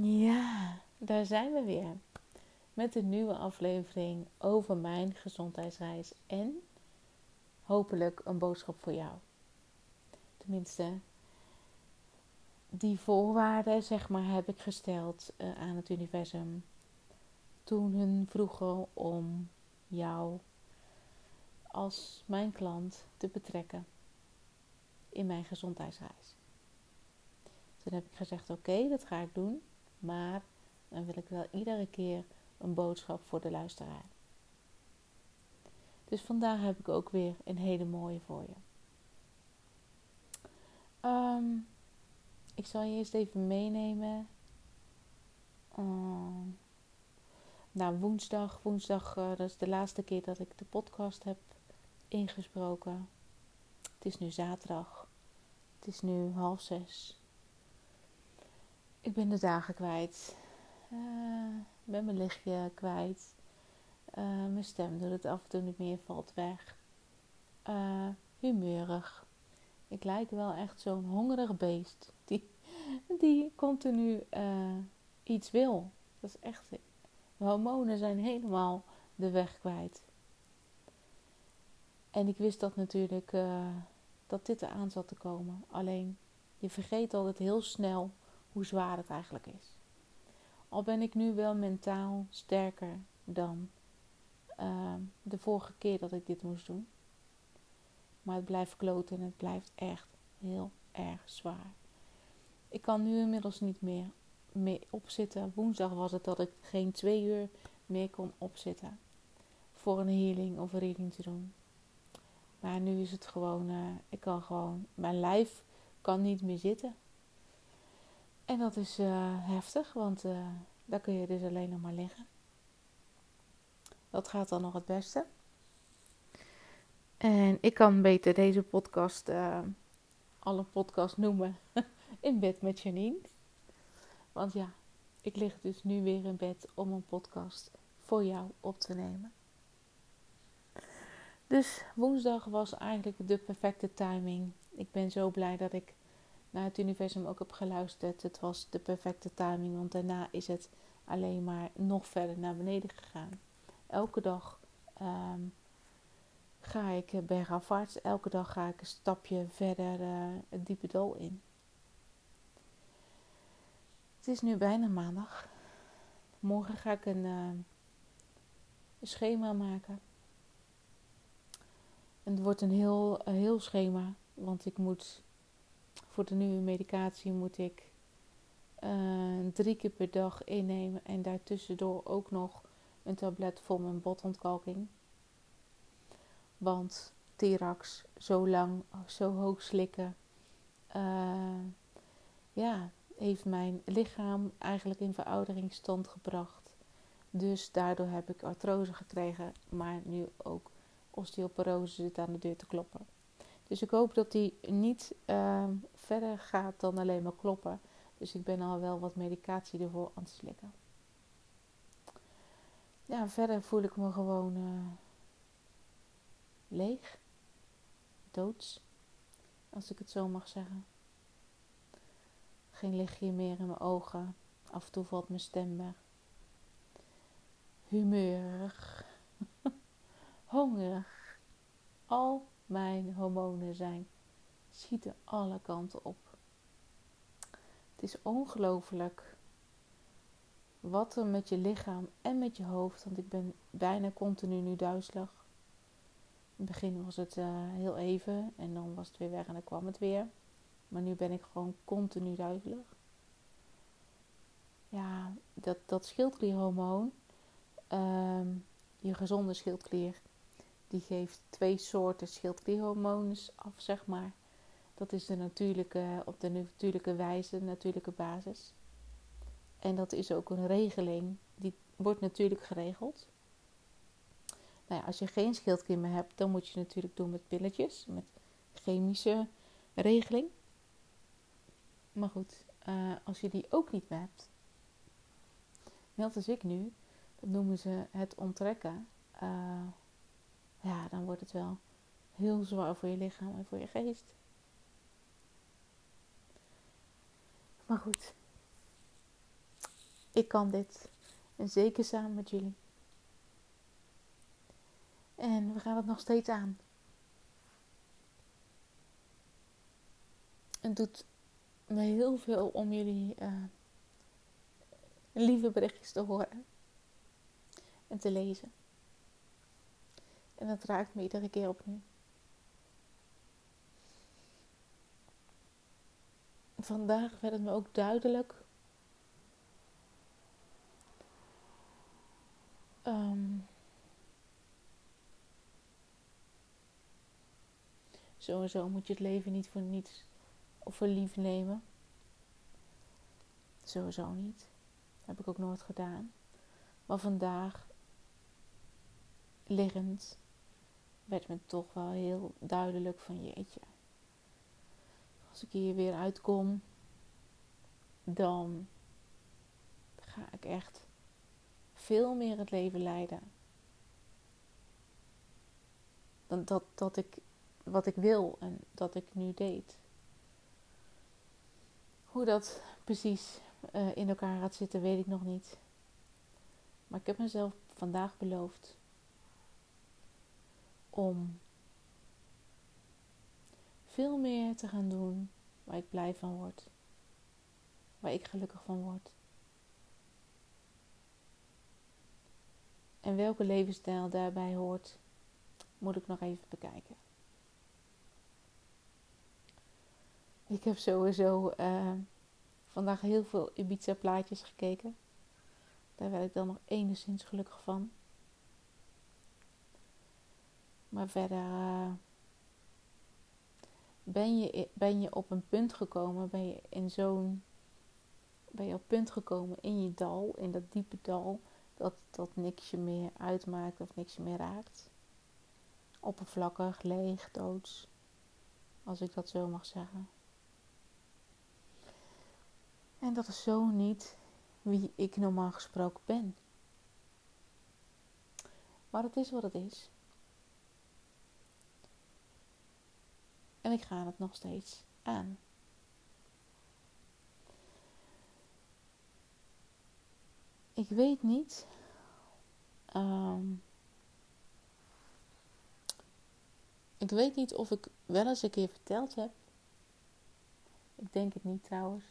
Ja, daar zijn we weer. Met een nieuwe aflevering over mijn gezondheidsreis en hopelijk een boodschap voor jou. Tenminste, die voorwaarden, zeg maar, heb ik gesteld uh, aan het universum toen hun vroegen om jou als mijn klant te betrekken in mijn gezondheidsreis. Toen heb ik gezegd: Oké, dat ga ik doen. Maar dan wil ik wel iedere keer een boodschap voor de luisteraar. Dus vandaag heb ik ook weer een hele mooie voor je. Ehm, ik zal je eerst even meenemen. Uh, nou, woensdag. Woensdag, uh, dat is de laatste keer dat ik de podcast heb ingesproken. Het is nu zaterdag. Het is nu half zes. Ik ben de dagen kwijt. Uh, ben mijn lichtje kwijt. Uh, mijn stem doet het af en toe niet meer, valt weg. Uh, humeurig. Ik lijk wel echt zo'n hongerig beest. Die, die continu iets wil. Dat is echt. Hormonen zijn helemaal de weg kwijt. En ik wist dat natuurlijk dat dit eraan zat te komen. Alleen je vergeet altijd heel snel hoe zwaar het eigenlijk is. Al ben ik nu wel mentaal sterker dan uh, de vorige keer dat ik dit moest doen. Maar het blijft kloten en het blijft echt heel erg zwaar. Ik kan nu inmiddels niet meer, meer opzitten. Woensdag was het dat ik geen twee uur meer kon opzitten. Voor een healing of een reading te doen. Maar nu is het gewoon, uh, ik kan gewoon, mijn lijf kan niet meer zitten. En dat is uh, heftig, want uh, daar kun je dus alleen nog maar liggen. Dat gaat dan nog het beste. En ik kan beter deze podcast, uh, alle podcast noemen, in bed met Janine. Want ja, ik lig dus nu weer in bed om een podcast voor jou op te nemen. Dus woensdag was eigenlijk de perfecte timing. Ik ben zo blij dat ik het universum ook heb geluisterd. Het was de perfecte timing, want daarna is het alleen maar nog verder naar beneden gegaan. Elke dag um, ga ik bergafwaarts. Elke dag ga ik een stapje verder uh, het diepe dal in. Het is nu bijna maandag. Morgen ga ik een, uh, een schema maken. En het wordt een heel, een heel schema, want ik moet voor de nieuwe medicatie moet ik uh, drie keer per dag innemen en daartussendoor ook nog een tablet voor mijn botontkalking. Want Tirax zo lang, zo hoog slikken, uh, ja, heeft mijn lichaam eigenlijk in verouderingsstand gebracht. Dus daardoor heb ik artrose gekregen, maar nu ook osteoporose zit aan de deur te kloppen. Dus ik hoop dat die niet uh, verder gaat dan alleen maar kloppen. Dus ik ben al wel wat medicatie ervoor aan het slikken. Ja, verder voel ik me gewoon uh, leeg. Doods. Als ik het zo mag zeggen. Geen lichtje meer in mijn ogen. Af en toe valt mijn stem weg. Humeurig. Hongerig. Al mijn hormonen zijn schieten alle kanten op. Het is ongelooflijk wat er met je lichaam en met je hoofd, want ik ben bijna continu nu duizelig. In het begin was het uh, heel even en dan was het weer weg en dan kwam het weer. Maar nu ben ik gewoon continu duizelig. Ja, dat, dat schildklierhormoon, um, je gezonde schildklier, die geeft twee soorten schildklierhormonen af, zeg maar. Dat is de natuurlijke, op de natuurlijke wijze, de natuurlijke basis. En dat is ook een regeling, die wordt natuurlijk geregeld. Nou ja, als je geen schildklier meer hebt, dan moet je natuurlijk doen met pilletjes, met chemische regeling. Maar goed, uh, als je die ook niet meer hebt, net als ik nu, dat noemen ze het onttrekken. Uh, ja, dan wordt het wel heel zwaar voor je lichaam en voor je geest. Maar goed, Ik kan dit. En zeker samen met jullie. En we gaan het nog steeds aan. Het doet me heel veel om jullie uh, lieve berichtjes te horen en te lezen. En dat raakt me iedere keer opnieuw. Vandaag werd het me ook duidelijk. Um, sowieso moet je het leven niet voor niets of voor lief nemen. Sowieso niet. Heb ik ook nooit gedaan. Maar vandaag, liggend, werd me toch wel heel duidelijk van jeetje. Als ik hier weer uitkom, dan ga ik echt veel meer het leven leiden. Dan dat, dat ik wat ik wil en dat ik nu deed. Hoe dat precies uh, in elkaar gaat zitten, weet ik nog niet. Maar ik heb mezelf vandaag beloofd om veel meer te gaan doen waar ik blij van word. Waar ik gelukkig van word. En welke levensstijl daarbij hoort, moet ik nog even bekijken. Ik heb sowieso uh, vandaag heel veel Ibiza plaatjes gekeken. Daar werd ik dan nog enigszins gelukkig van. Maar verder uh, ben, je, ben je op een punt gekomen, ben je in zo'n ben je op punt gekomen in je dal, in dat diepe dal, dat, dat niks je meer uitmaakt of niks je meer raakt. Oppervlakkig, leeg, doods, als ik dat zo mag zeggen. En dat is zo niet wie ik normaal gesproken ben. Maar het is wat het is. En ik ga het nog steeds aan. Ik weet niet. Um, ik weet niet of ik wel eens een keer verteld heb. Ik denk het niet trouwens.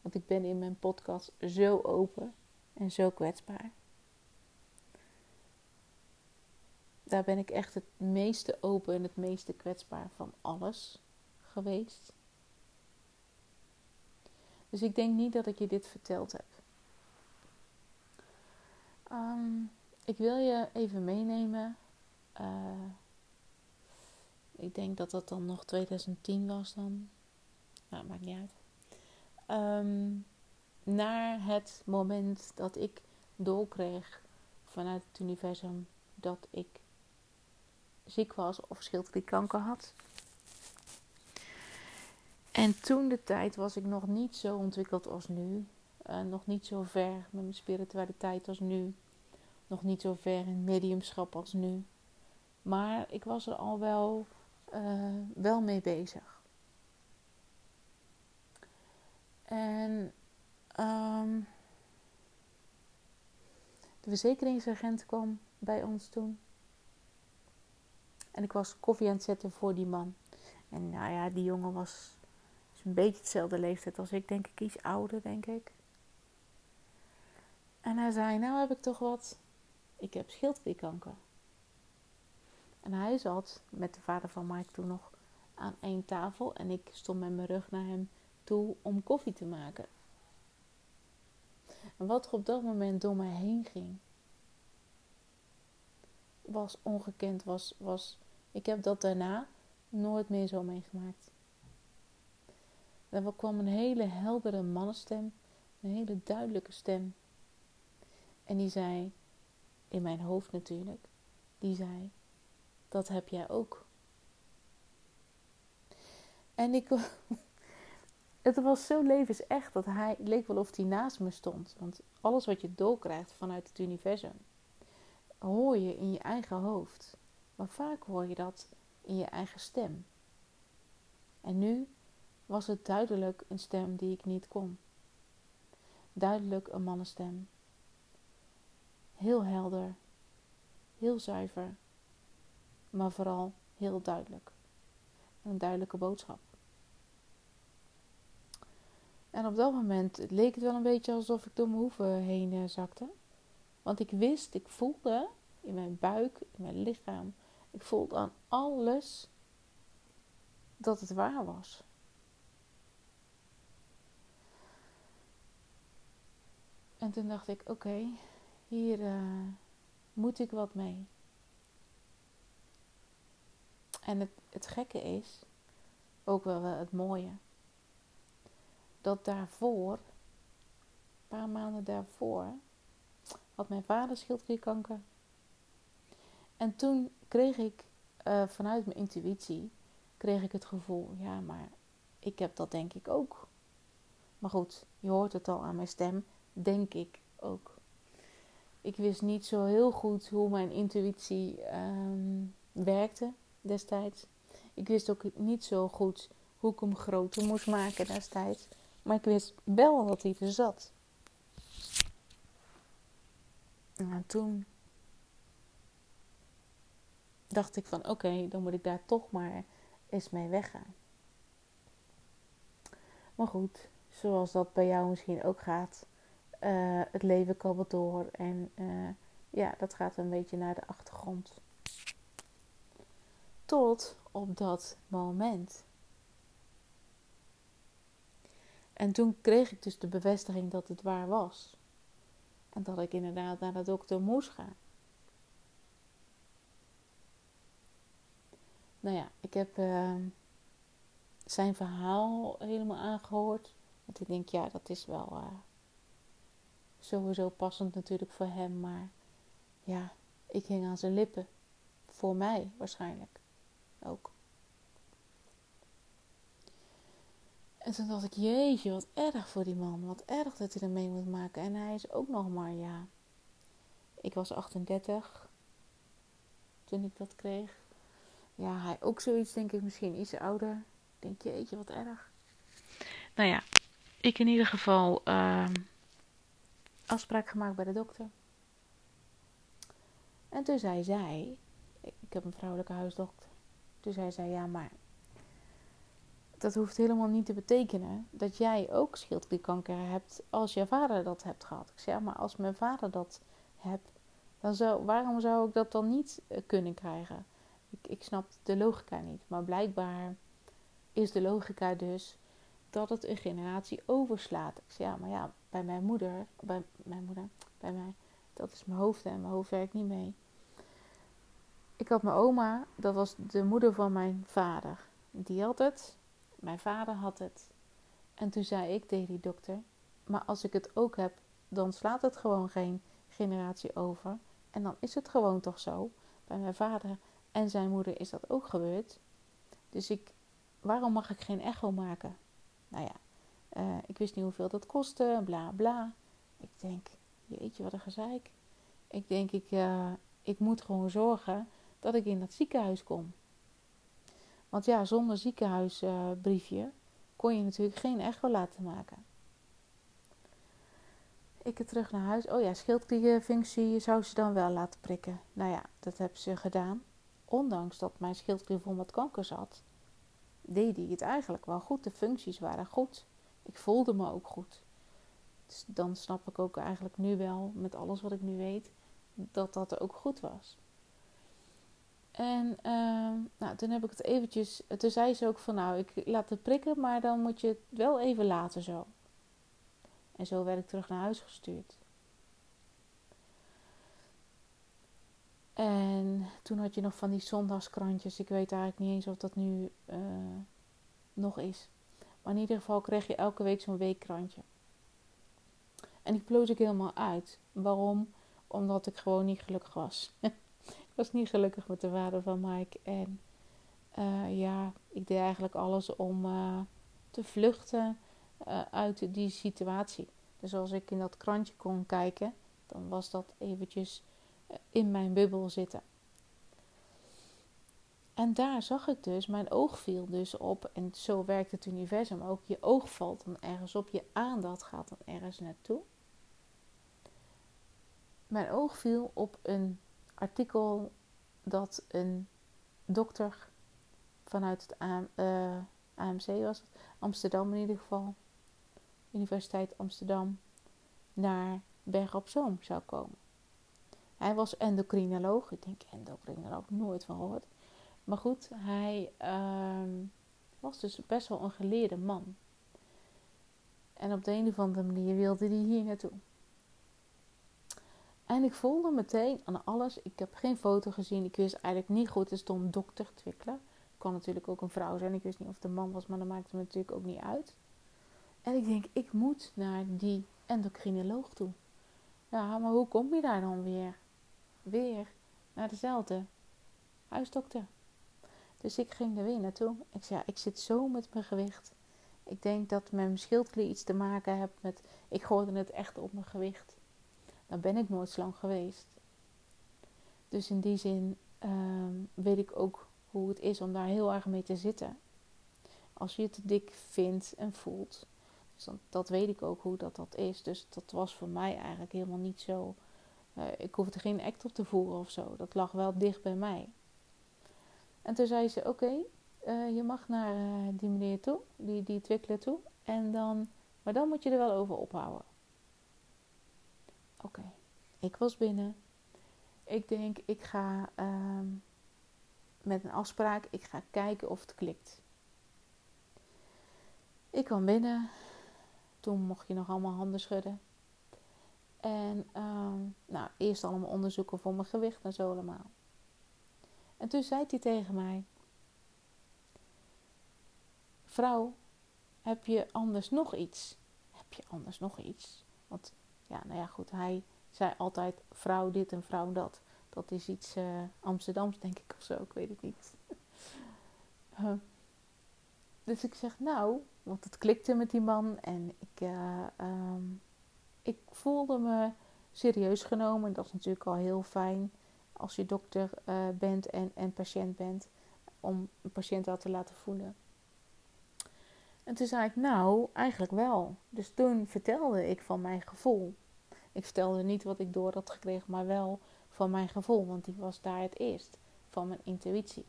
Want ik ben in mijn podcast zo open en zo kwetsbaar. Daar ben ik echt het meeste open en het meeste kwetsbaar van alles geweest. Dus ik denk niet dat ik je dit verteld heb. Ehm, ik wil je even meenemen. Uh, ik denk dat dat dan nog 2010 was dan. Nou, maakt niet uit. Um, naar het moment dat ik doorkreeg vanuit het universum dat ik ziek was of schildklierkanker had. En toen de tijd was ik nog niet zo ontwikkeld als nu. Uh, nog niet zo ver met mijn spiritualiteit als nu. Nog niet zo ver in mediumschap als nu. Maar ik was er al wel, uh, wel mee bezig. En um, de verzekeringsagent kwam bij ons toen. En ik was koffie aan het zetten voor die man. En nou ja, die jongen was een beetje hetzelfde leeftijd als ik, denk ik. Iets ouder, denk ik. En hij zei, nou heb ik toch wat. Ik heb schildklierkanker. En hij zat met de vader van Mike toen nog aan één tafel. En ik stond met mijn rug naar hem toe om koffie te maken. En wat er op dat moment door mij heen ging, was ongekend. Was, was, ik heb dat daarna nooit meer zo meegemaakt. Er kwam een hele heldere mannenstem, een hele duidelijke stem. En die zei, in mijn hoofd natuurlijk, die zei: Dat heb jij ook. En ik, het was zo levensecht dat hij leek wel of hij naast me stond. Want alles wat je doorkrijgt vanuit het universum, hoor je in je eigen hoofd. Maar vaak hoor je dat in je eigen stem. En nu was het duidelijk een stem die ik niet kon. duidelijk een mannenstem. Heel helder, heel zuiver, maar vooral heel duidelijk. Een duidelijke boodschap. En op dat moment leek het wel een beetje alsof ik door mijn hoeven heen eh, zakte. Want ik wist, ik voelde in mijn buik, in mijn lichaam, ik voelde aan alles dat het waar was. En toen dacht ik: oké, hier uh, moet ik wat mee. En het, het gekke is, ook wel het mooie, dat daarvoor, een paar maanden daarvoor, had mijn vader schildklierkanker. En toen kreeg ik uh, vanuit mijn intuïtie, kreeg ik het gevoel, ja, maar ik heb dat denk ik ook. Maar goed, je hoort het al aan mijn stem, denk ik ook. Ik wist niet zo heel goed hoe mijn intuïtie um, werkte destijds. Ik wist ook niet zo goed hoe ik hem groter moest maken destijds. Maar ik wist wel dat hij er zat. En toen dacht ik van oké, dan moet ik daar toch maar eens mee weggaan. Maar goed, zoals dat bij jou misschien ook gaat, uh, het leven kabbelt door en uh, ja, dat gaat een beetje naar de achtergrond. Tot op dat moment. En toen kreeg ik dus de bevestiging dat het waar was. En dat ik inderdaad naar de dokter moest gaan. Nou ja, ik heb uh, zijn verhaal helemaal aangehoord. Want ik denk, ja, dat is wel uh, sowieso passend natuurlijk voor hem. Maar ja, ik hing aan zijn lippen. Voor mij waarschijnlijk ook. En toen dacht ik, jeetje, wat erg voor die man. Wat erg dat hij er mee moet maken. En hij is ook nog maar, ja. Ik was 38 toen ik dat kreeg. Ja, hij ook zoiets, denk ik, misschien iets ouder. Denk, jeetje, wat erg. Nou ja, ik in ieder geval uh, afspraak gemaakt bij de dokter. En toen zei zij, ik heb een vrouwelijke huisdokter. Toen zei zij, ja, maar dat hoeft helemaal niet te betekenen dat jij ook schildklierkanker hebt als je vader dat hebt gehad. Ik ja, maar als mijn vader dat hebt, dan zou, waarom zou ik dat dan niet eh, kunnen krijgen? Ik, ik snap de logica niet. Maar blijkbaar is de logica dus dat het een generatie overslaat. Ik zei, ja, maar ja, bij mijn moeder, bij mijn moeder, bij mij, dat is mijn hoofd en mijn hoofd werkt niet mee. Ik had mijn oma, dat was de moeder van mijn vader. Die had het, mijn vader had het. En toen zei ik tegen die dokter: Maar als ik het ook heb, dan slaat het gewoon geen generatie over. En dan is het gewoon toch zo. Bij mijn vader en zijn moeder is dat ook gebeurd. Dus ik, waarom mag ik geen echo maken? Nou ja, uh, ik wist niet hoeveel dat kostte, bla bla. Ik denk, jeetje, wat een gezeik. Ik denk, ik, uh, ik moet gewoon zorgen dat ik in dat ziekenhuis kom. Want ja, zonder ziekenhuisbriefje kon je natuurlijk geen echo laten maken. Ik heb terug naar huis. Oh ja, schildklierfunctie zou ze dan wel laten prikken. Nou ja, dat hebben ze gedaan. Ondanks dat mijn schildklier vol met kanker zat, deed hij het eigenlijk wel goed. De functies waren goed. Ik voelde me ook goed. Dus dan snap ik ook eigenlijk nu wel, met alles wat ik nu weet, dat dat ook goed was. En uh, nou, toen heb ik het eventjes. Toen zei ze ook van nou, ik laat het prikken, maar dan moet je het wel even laten zo. En zo werd ik terug naar huis gestuurd. En toen had je nog van die zondagskrantjes. Ik weet eigenlijk niet eens of dat nu uh, nog is. Maar in ieder geval kreeg je elke week zo'n weekkrantje. En die ploos ik helemaal uit. Waarom? Omdat ik gewoon niet gelukkig was. was niet gelukkig met de vader van Mike. En uh, ja, ik deed eigenlijk alles om uh, te vluchten uit die situatie. Dus als ik in dat krantje kon kijken, dan was dat eventjes in mijn bubbel zitten. En daar zag ik dus, mijn oog viel dus op, en zo werkt het universum ook. Je oog valt dan ergens op, je aandacht gaat dan ergens naartoe. Mijn oog viel op een artikel dat een dokter vanuit het AMC eh, was, het, Amsterdam in ieder geval, Universiteit Amsterdam, naar Berg op Zoom zou komen. Hij was endocrinoloog. Ik denk endocrinoloog, nooit van gehoord. Maar goed, hij uh, was dus best wel een geleerde man. En op de een of andere manier wilde hij hier naartoe. En ik voelde meteen aan alles. Ik heb geen foto gezien. Ik wist eigenlijk niet goed. Er stond dokter Twikkelen. Kon natuurlijk ook een vrouw zijn. Ik wist niet of het een man was, maar dat maakte me natuurlijk ook niet uit. En ik denk, ik moet naar die endocrinoloog toe. Ja, maar hoe kom je daar dan weer? Weer naar dezelfde huisdokter. Dus ik ging er weer naartoe. Ik zei, ik zit zo met mijn gewicht. Ik denk dat mijn schildklier iets te maken heeft met... Ik gooide het echt op mijn gewicht. Dan ben ik nooit slank geweest. Dus in die zin ehm, weet ik ook hoe het is om daar heel erg mee te zitten. Als je het te dik vindt en voelt. Dus dat weet ik ook hoe dat, dat is. Dus dat was voor mij eigenlijk helemaal niet zo... Uh, ik hoefde geen act op te voeren of zo. Dat lag wel dicht bij mij. En toen zei ze: Oké, eh, je mag naar uh, die meneer toe, die, die twikkelen toe. En dan, maar dan moet je er wel over ophouden. Oké, ik was binnen. Ik denk, ik ga uh, met een afspraak, ik ga kijken of het klikt. Ik kwam binnen. Toen mocht je nog allemaal handen schudden. En uh, nou, eerst allemaal onderzoeken voor mijn gewicht en zo allemaal. En toen zei hij tegen mij: Vrouw, heb je anders nog iets? Heb je anders nog iets? Want ja, nou ja, goed, hij zei altijd vrouw dit en vrouw dat. Dat is iets uh, Amsterdams, denk ik of zo, ik weet het niet. dus ik zeg nou, want het klikte met die man en ik, uh, ik voelde me serieus genomen. En dat is natuurlijk al heel fijn als je dokter uh, bent en, en patiënt bent, om een patiënt dat te laten voelen. En toen zei ik, nou, eigenlijk wel. Dus toen vertelde ik van mijn gevoel. Ik vertelde niet wat ik door had gekregen, maar wel van mijn gevoel, want die was daar het eerst, van mijn intuïtie.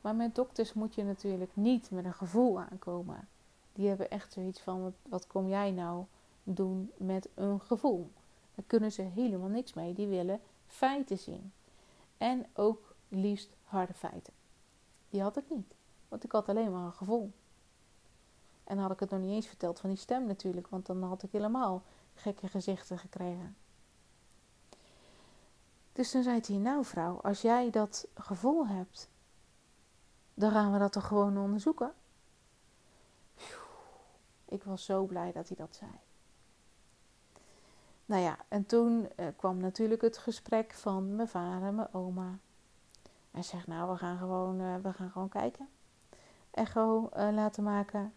Maar met dokters moet je natuurlijk niet met een gevoel aankomen. Die hebben echt zoiets van: wat kom jij nou doen met een gevoel? Daar kunnen ze helemaal niks mee. Die willen feiten zien. En ook liefst harde feiten. Die had ik niet, want ik had alleen maar een gevoel. En had ik het nog niet eens verteld van die stem natuurlijk, want dan had ik helemaal gekke gezichten gekregen. Dus toen zei hij: Nou, vrouw, als jij dat gevoel hebt, dan gaan we dat toch gewoon onderzoeken. Ik was zo blij dat hij dat zei. Nou ja, en toen uh, kwam natuurlijk het gesprek van mijn vader en mijn oma. Hij zegt, nou, we gaan gewoon, uh, we gaan gewoon kijken. Echo uh, laten maken.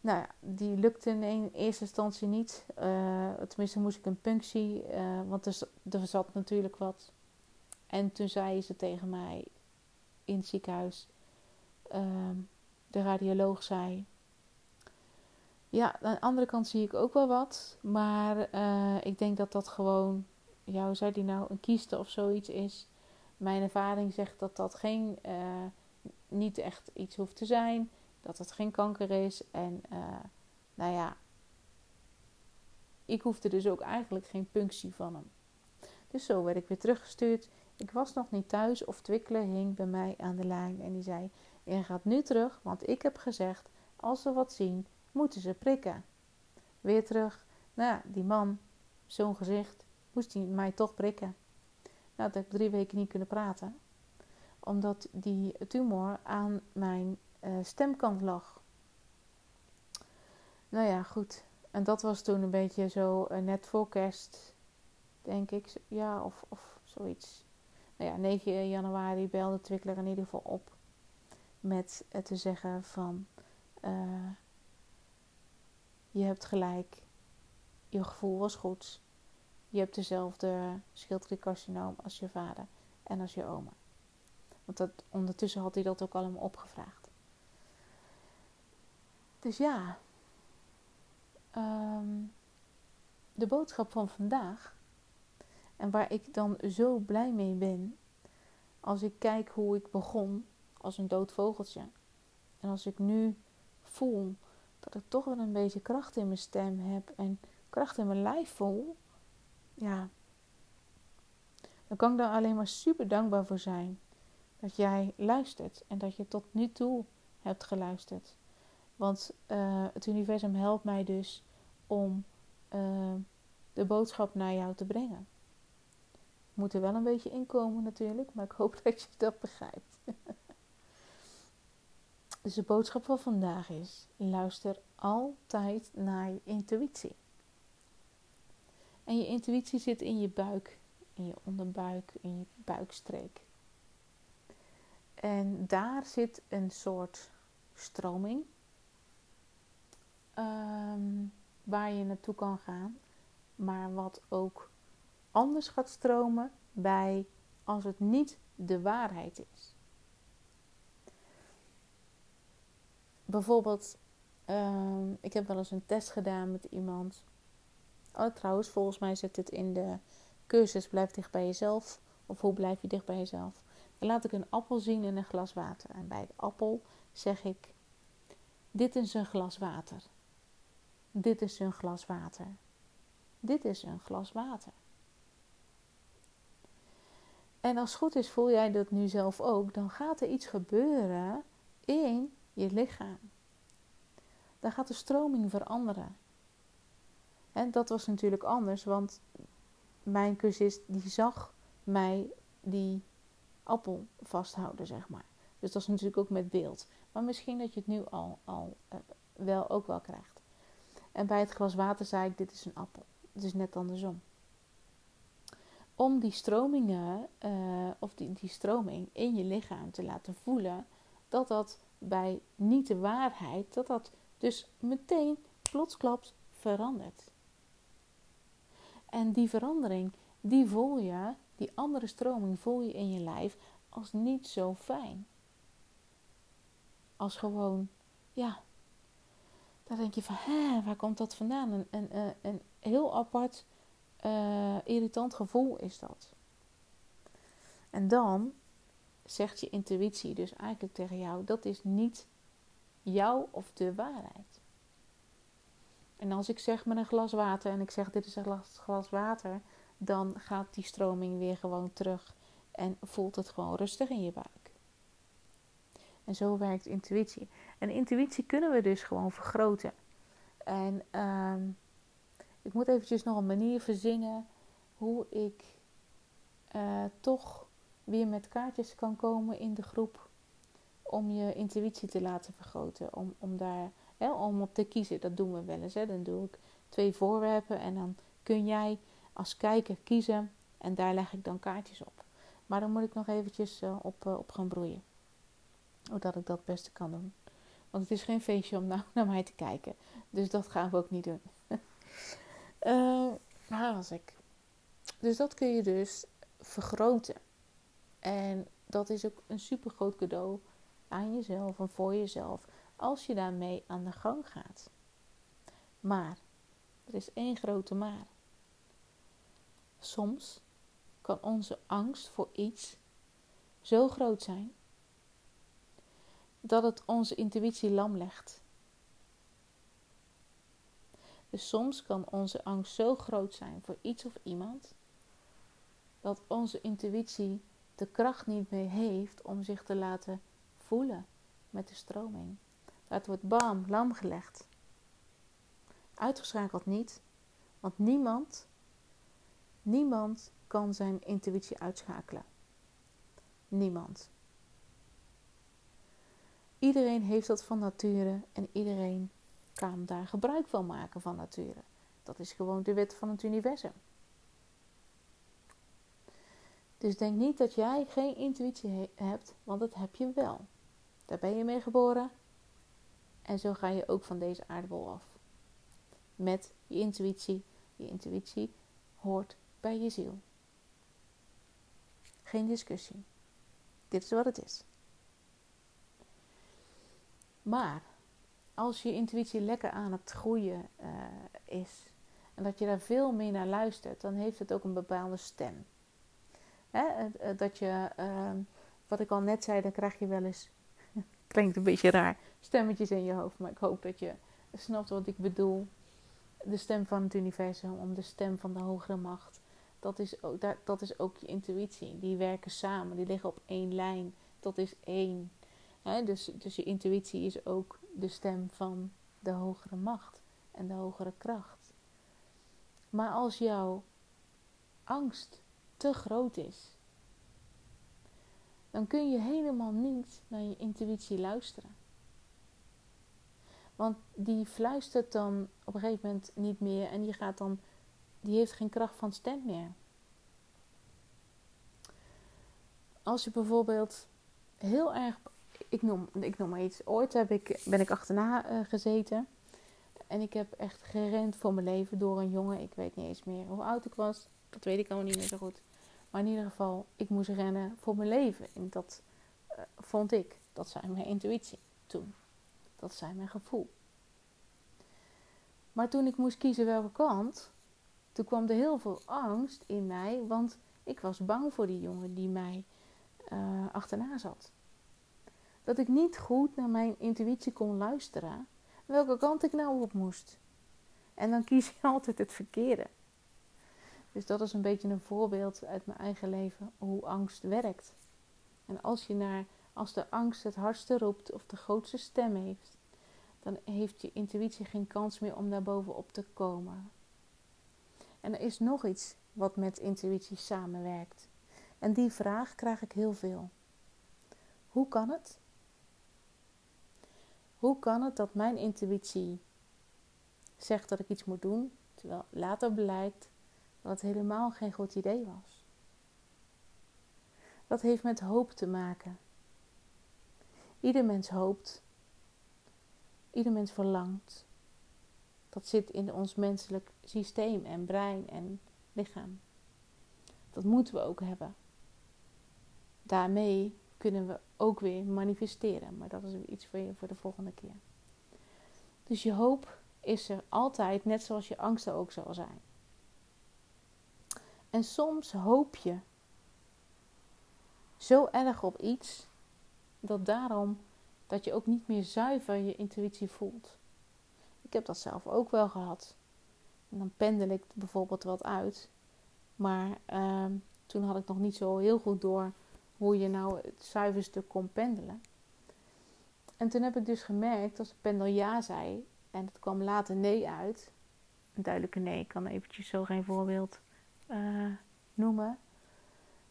Nou ja, die lukte in eerste instantie niet. tenminste moest ik een punctie, want er, er zat natuurlijk wat. En toen zei ze tegen mij in het ziekenhuis, ehm, de radioloog zei, ja, aan de andere kant zie ik ook wel wat. Maar uh, ik denk dat dat gewoon, ja, hoe zei die nou, een kieste of zoiets is. Mijn ervaring zegt dat dat geen, uh, niet echt iets hoeft te zijn. Dat het geen kanker is. En uh, nou ja, ik hoefde dus ook eigenlijk geen punctie van hem. Dus zo werd ik weer teruggestuurd. Ik was nog niet thuis of Twikkelen hing bij mij aan de lijn. En die zei, je gaat nu terug, want ik heb gezegd, als we wat zien moeten ze prikken. Weer terug. Nou ja, die man, zo'n gezicht, moest hij mij toch prikken. Nou, dat heb ik drie weken niet kunnen praten. Omdat die tumor aan mijn uh, stemkant lag. Nou ja, goed. En dat was toen een beetje zo uh, net voor kerst, denk ik. Ja, of, of zoiets. Nou ja, 9 januari belde Twikkler in ieder geval op. Met te zeggen van... Je hebt gelijk. Je gevoel was goed. Je hebt dezelfde schildkliercarcinoom als je vader en als je oma. Want dat, ondertussen had hij dat ook allemaal opgevraagd. Dus ja, ehm, de boodschap van vandaag en waar ik dan zo blij mee ben, als ik kijk hoe ik begon als een dood vogeltje. En als ik nu voel dat ik toch wel een beetje kracht in mijn stem heb en kracht in mijn lijf voel, ja, dan kan ik daar alleen maar super dankbaar voor zijn. Dat jij luistert en dat je tot nu toe hebt geluisterd. Want uh, het universum helpt mij dus om uh, de boodschap naar jou te brengen. Moet er wel een beetje inkomen natuurlijk, maar ik hoop dat je dat begrijpt. dus de boodschap van vandaag is: luister altijd naar je intuïtie. En je intuïtie zit in je buik, in je onderbuik, in je buikstreek. En daar zit een soort stroming um, waar je naartoe kan gaan, maar wat ook anders gaat stromen bij als het niet de waarheid is. Bijvoorbeeld, um, ik heb wel eens een test gedaan met iemand. Oh, trouwens, volgens mij zit het in de cursus Blijf dicht bij jezelf. Of hoe blijf je dicht bij jezelf? Dan laat ik een appel zien in een glas water. En bij de appel zeg ik: Dit is een glas water. Dit is een glas water. Dit is een glas water. En als het goed is, voel jij dat nu zelf ook, dan gaat er iets gebeuren in je lichaam. Dan gaat de stroming veranderen. En dat was natuurlijk anders, want mijn cursist die zag mij die appel vasthouden, zeg maar. Dus dat is natuurlijk ook met beeld. Maar misschien dat je het nu al, al uh, wel ook wel krijgt. En bij het glas water zei ik: Dit is een appel. Het is net andersom om die stromingen uh, of die, die stroming in je lichaam te laten voelen dat dat bij niet de waarheid, dat dat dus meteen plotsklaps verandert. En die verandering, die voel je, die andere stroming voel je in je lijf als niet zo fijn. Als gewoon, ja, dan denk je van, hè, waar komt dat vandaan? Een, een, een, een heel apart uh, irritant gevoel is dat. En dan zegt je intuïtie dus eigenlijk tegen jou: dat is niet jou of de waarheid. En als ik zeg met een glas water en ik zeg dit is een glas, glas water, dan gaat die stroming weer gewoon terug en voelt het gewoon rustig in je buik. En zo werkt intuïtie. En intuïtie kunnen we dus gewoon vergroten. En uh, ik moet eventjes nog een manier verzingen hoe ik uh, toch weer met kaartjes kan komen in de groep. Om je intuïtie te laten vergroten. Om, om daar hè, om op te kiezen. Dat doen we wel eens. Hè. Dan doe ik twee voorwerpen en dan kun jij als kijker kiezen. En daar leg ik dan kaartjes op. Maar dan moet ik nog eventjes uh, op, uh, op gaan broeien. Zodat ik dat het beste kan doen. Want het is geen feestje om nou naar mij te kijken. Dus dat gaan we ook niet doen. Uh, waar was ik? Dus dat kun je dus vergroten. En dat is ook een super groot cadeau aan jezelf en voor jezelf als je daarmee aan de gang gaat. Maar, er is één grote maar. Soms kan onze angst voor iets zo groot zijn dat het onze intuïtie lam legt. Dus soms kan onze angst zo groot zijn voor iets of iemand dat onze intuïtie de kracht niet meer heeft om zich te laten voelen met de stroming. Dat wordt bam, lam gelegd. Uitgeschakeld niet, want niemand, niemand kan zijn intuïtie uitschakelen. Niemand. Iedereen heeft dat van nature en iedereen kan daar gebruik van maken van nature. Dat is gewoon de wet van het universum. Dus denk niet dat jij geen intuïtie hebt, want dat heb je wel. Daar ben je mee geboren. En zo ga je ook van deze aardbol af. Met je intuïtie. Je intuïtie hoort bij je ziel. Geen discussie. Dit is wat het is. Maar als je intuïtie lekker aan het groeien uh, is en dat je daar veel meer naar luistert, dan heeft het ook een bepaalde stem. Hè? Dat je, uh, wat ik al net zei, dan krijg je wel eens, klinkt een beetje raar, stemmetjes in je hoofd. Maar ik hoop dat je snapt wat ik bedoel. De stem van het universum, om de stem van de hogere macht. Dat is, ook, dat is ook je intuïtie. Die werken samen, die liggen op één lijn. Dat is één. dus, dus je intuïtie is ook de stem van de hogere macht en de hogere kracht. Maar als jouw angst te groot is, dan kun je helemaal niet naar je intuïtie luisteren. Want die fluistert dan op een gegeven moment niet meer en die gaat dan, die heeft geen kracht van stem meer. Als je bijvoorbeeld heel erg, ik noem, ik noem maar iets, ooit heb ik, ben ik achterna uh, gezeten en ik heb echt gerend voor mijn leven door een jongen, ik weet niet eens meer hoe oud ik was, dat weet ik al niet meer zo goed. Maar in ieder geval, ik moest rennen voor mijn leven. En dat uh, vond ik, dat zei mijn intuïtie toen. Dat zei mijn gevoel. Maar toen ik moest kiezen welke kant, toen kwam er heel veel angst in mij, want ik was bang voor die jongen die mij uh, achterna zat. Dat ik niet goed naar mijn intuïtie kon luisteren, welke kant ik nou op moest. En dan kies je altijd het verkeerde. Dus dat is een beetje een voorbeeld uit mijn eigen leven hoe angst werkt. En als je naar, als de angst het hardste roept of de grootste stem heeft, dan heeft je intuïtie geen kans meer om daar bovenop te komen. En er is nog iets wat met intuïtie samenwerkt. En die vraag krijg ik heel veel. Hoe kan het? Hoe kan het dat mijn intuïtie zegt dat ik iets moet doen, terwijl later blijkt het helemaal geen goed idee was? Dat heeft met hoop te maken. Ieder mens hoopt Ieder mens verlangt. Dat zit in ons menselijk systeem en brein en lichaam. Dat moeten we ook hebben. Daarmee kunnen we ook weer manifesteren. Maar dat is iets voor voor de volgende keer. Dus je hoop is er altijd, net zoals je angst er ook zal zijn. En soms hoop je zo erg op iets dat daarom dat je ook niet meer zuiver je intuïtie voelt. Ik heb dat zelf ook wel gehad. En dan pendel ik bijvoorbeeld wat uit. Maar ehm, toen had ik nog niet zo heel goed door hoe je nou het zuiverste kon pendelen. En toen heb ik dus gemerkt, als de pendel ja zei en het kwam later nee uit. Een duidelijke nee, ik kan eventjes zo geen voorbeeld uh, noemen.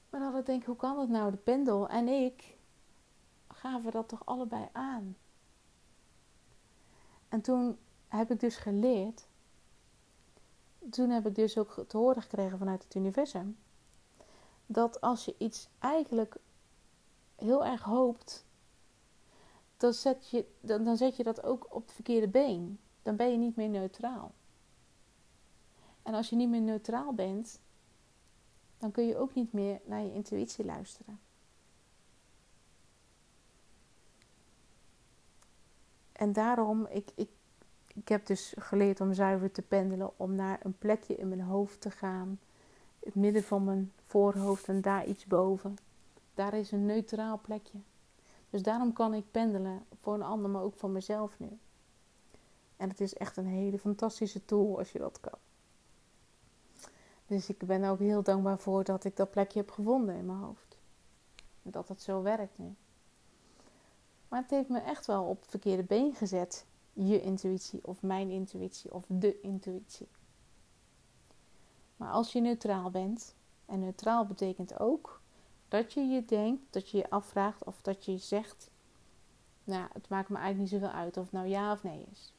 Maar dan had ik denk, hoe kan dat nou? De pendel en ik, gaven dat toch allebei aan. En toen heb ik dus geleerd, toen heb ik dus ook te horen gekregen vanuit het universum, dat als je iets eigenlijk heel erg hoopt, dan zet je, dan, dan zet je dat ook op het verkeerde been. Dan ben je niet meer neutraal. En als je niet meer neutraal bent, dan kun je ook niet meer naar je intuïtie luisteren. En daarom, ik, ik, ik heb dus geleerd om zuiver te pendelen, om naar een plekje in mijn hoofd te gaan. Het midden van mijn voorhoofd en daar iets boven. Daar is een neutraal plekje. Dus daarom kan ik pendelen voor een ander, maar ook voor mezelf nu. En het is echt een hele fantastische tool als je dat kan. Dus ik ben ook heel dankbaar voor dat ik dat plekje heb gevonden in mijn hoofd. Dat het zo werkt nu. Maar het heeft me echt wel op het verkeerde been gezet. Je intuïtie of mijn intuïtie of de intuïtie. Maar als je neutraal bent, en neutraal betekent ook dat je je denkt, dat je je afvraagt of dat je zegt: Nou, het maakt me eigenlijk niet zoveel uit of het nou ja of nee is.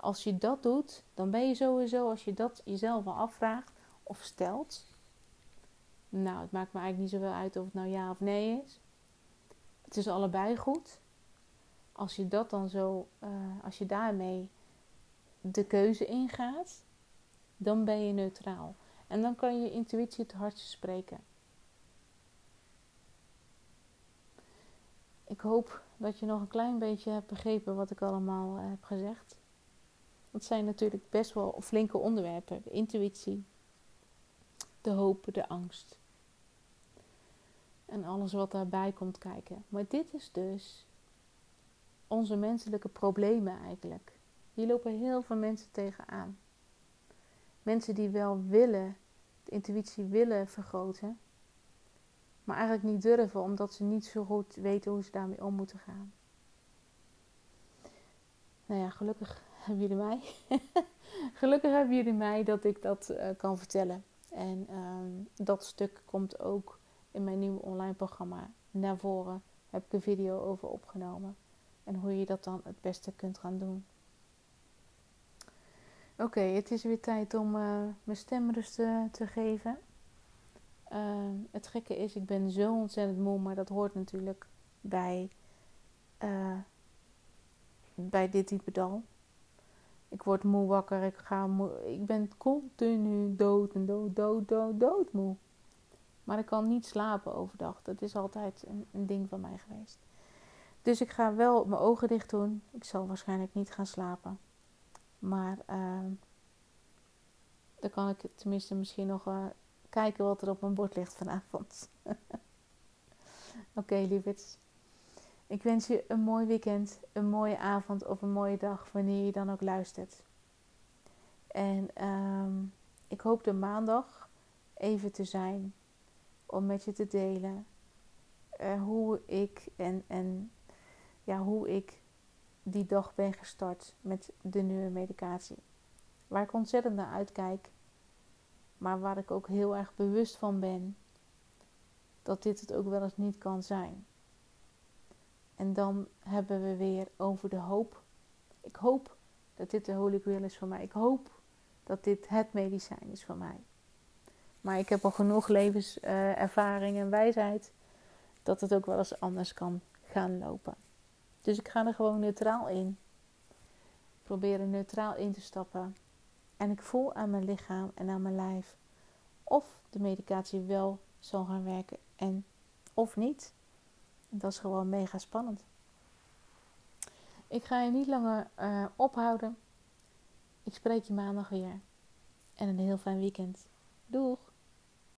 Als je dat doet, dan ben je sowieso, als je dat jezelf al afvraagt of stelt: Nou, het maakt me eigenlijk niet zoveel uit of het nou ja of nee is het is allebei goed. Als je dat dan zo, uh, als je daarmee de keuze ingaat, dan ben je neutraal. En dan kan je intuïtie het hardst spreken. ik hoop dat je nog een klein beetje hebt begrepen wat ik allemaal eh, heb gezegd. Dat zijn natuurlijk best wel flinke onderwerpen. De intuïtie, de hoop, de angst. En alles wat daarbij komt kijken. Maar dit is dus onze menselijke problemen eigenlijk. Hier lopen heel veel mensen tegenaan. Mensen die wel willen, de intuïtie willen vergroten, maar eigenlijk niet durven omdat ze niet zo goed weten hoe ze daarmee om moeten gaan. Nou ja, gelukkig hebben jullie mij. gelukkig hebben jullie mij dat ik dat uh, kan vertellen. En um, dat stuk komt ook in mijn nieuwe online programma naar voren. Heb ik een video over opgenomen. En hoe je dat dan het beste kunt gaan doen. Oké, het is weer tijd om uh, mijn stemrust te geven. Uh, het gekke is, ik ben zo ontzettend moe, maar dat hoort natuurlijk bij, bij dit diepe dal. Ik word moe wakker, ik, ga moe, ik ben continu dood en dood, dood, dood, dood moe. Maar ik kan niet slapen overdag. Dat is altijd een, ding van mij geweest. Dus ik ga wel mijn ogen dicht doen. Ik zal waarschijnlijk niet gaan slapen. Maar uh, dan kan ik tenminste misschien nog kijken wat er op mijn bord ligt vanavond. Oké, okay, lieverd. Ik wens je een mooi weekend, een mooie avond of een mooie dag, wanneer je dan ook luistert. En um, ik hoop de maandag even te zijn om met je te delen uh, hoe ik en, en ja, hoe ik die dag ben gestart met de nieuwe medicatie. Waar ik ontzettend naar uitkijk maar waar ik ook heel erg bewust van ben dat dit het ook wel eens niet kan zijn. En dan hebben we weer over de hoop. Ik hoop dat dit de Holy Grail is voor mij. Ik hoop dat dit het medicijn is voor mij. Maar ik heb al genoeg levenservaring en wijsheid dat het ook wel eens anders kan gaan lopen. Dus ik ga er gewoon neutraal in. Probeer er neutraal in te stappen. En ik voel aan mijn lichaam en aan mijn lijf of de medicatie wel zal gaan werken en of niet. Dat is gewoon mega spannend. Ik ga je niet langer uh, ophouden. Ik spreek je maandag weer. En een heel fijn weekend. Doeg!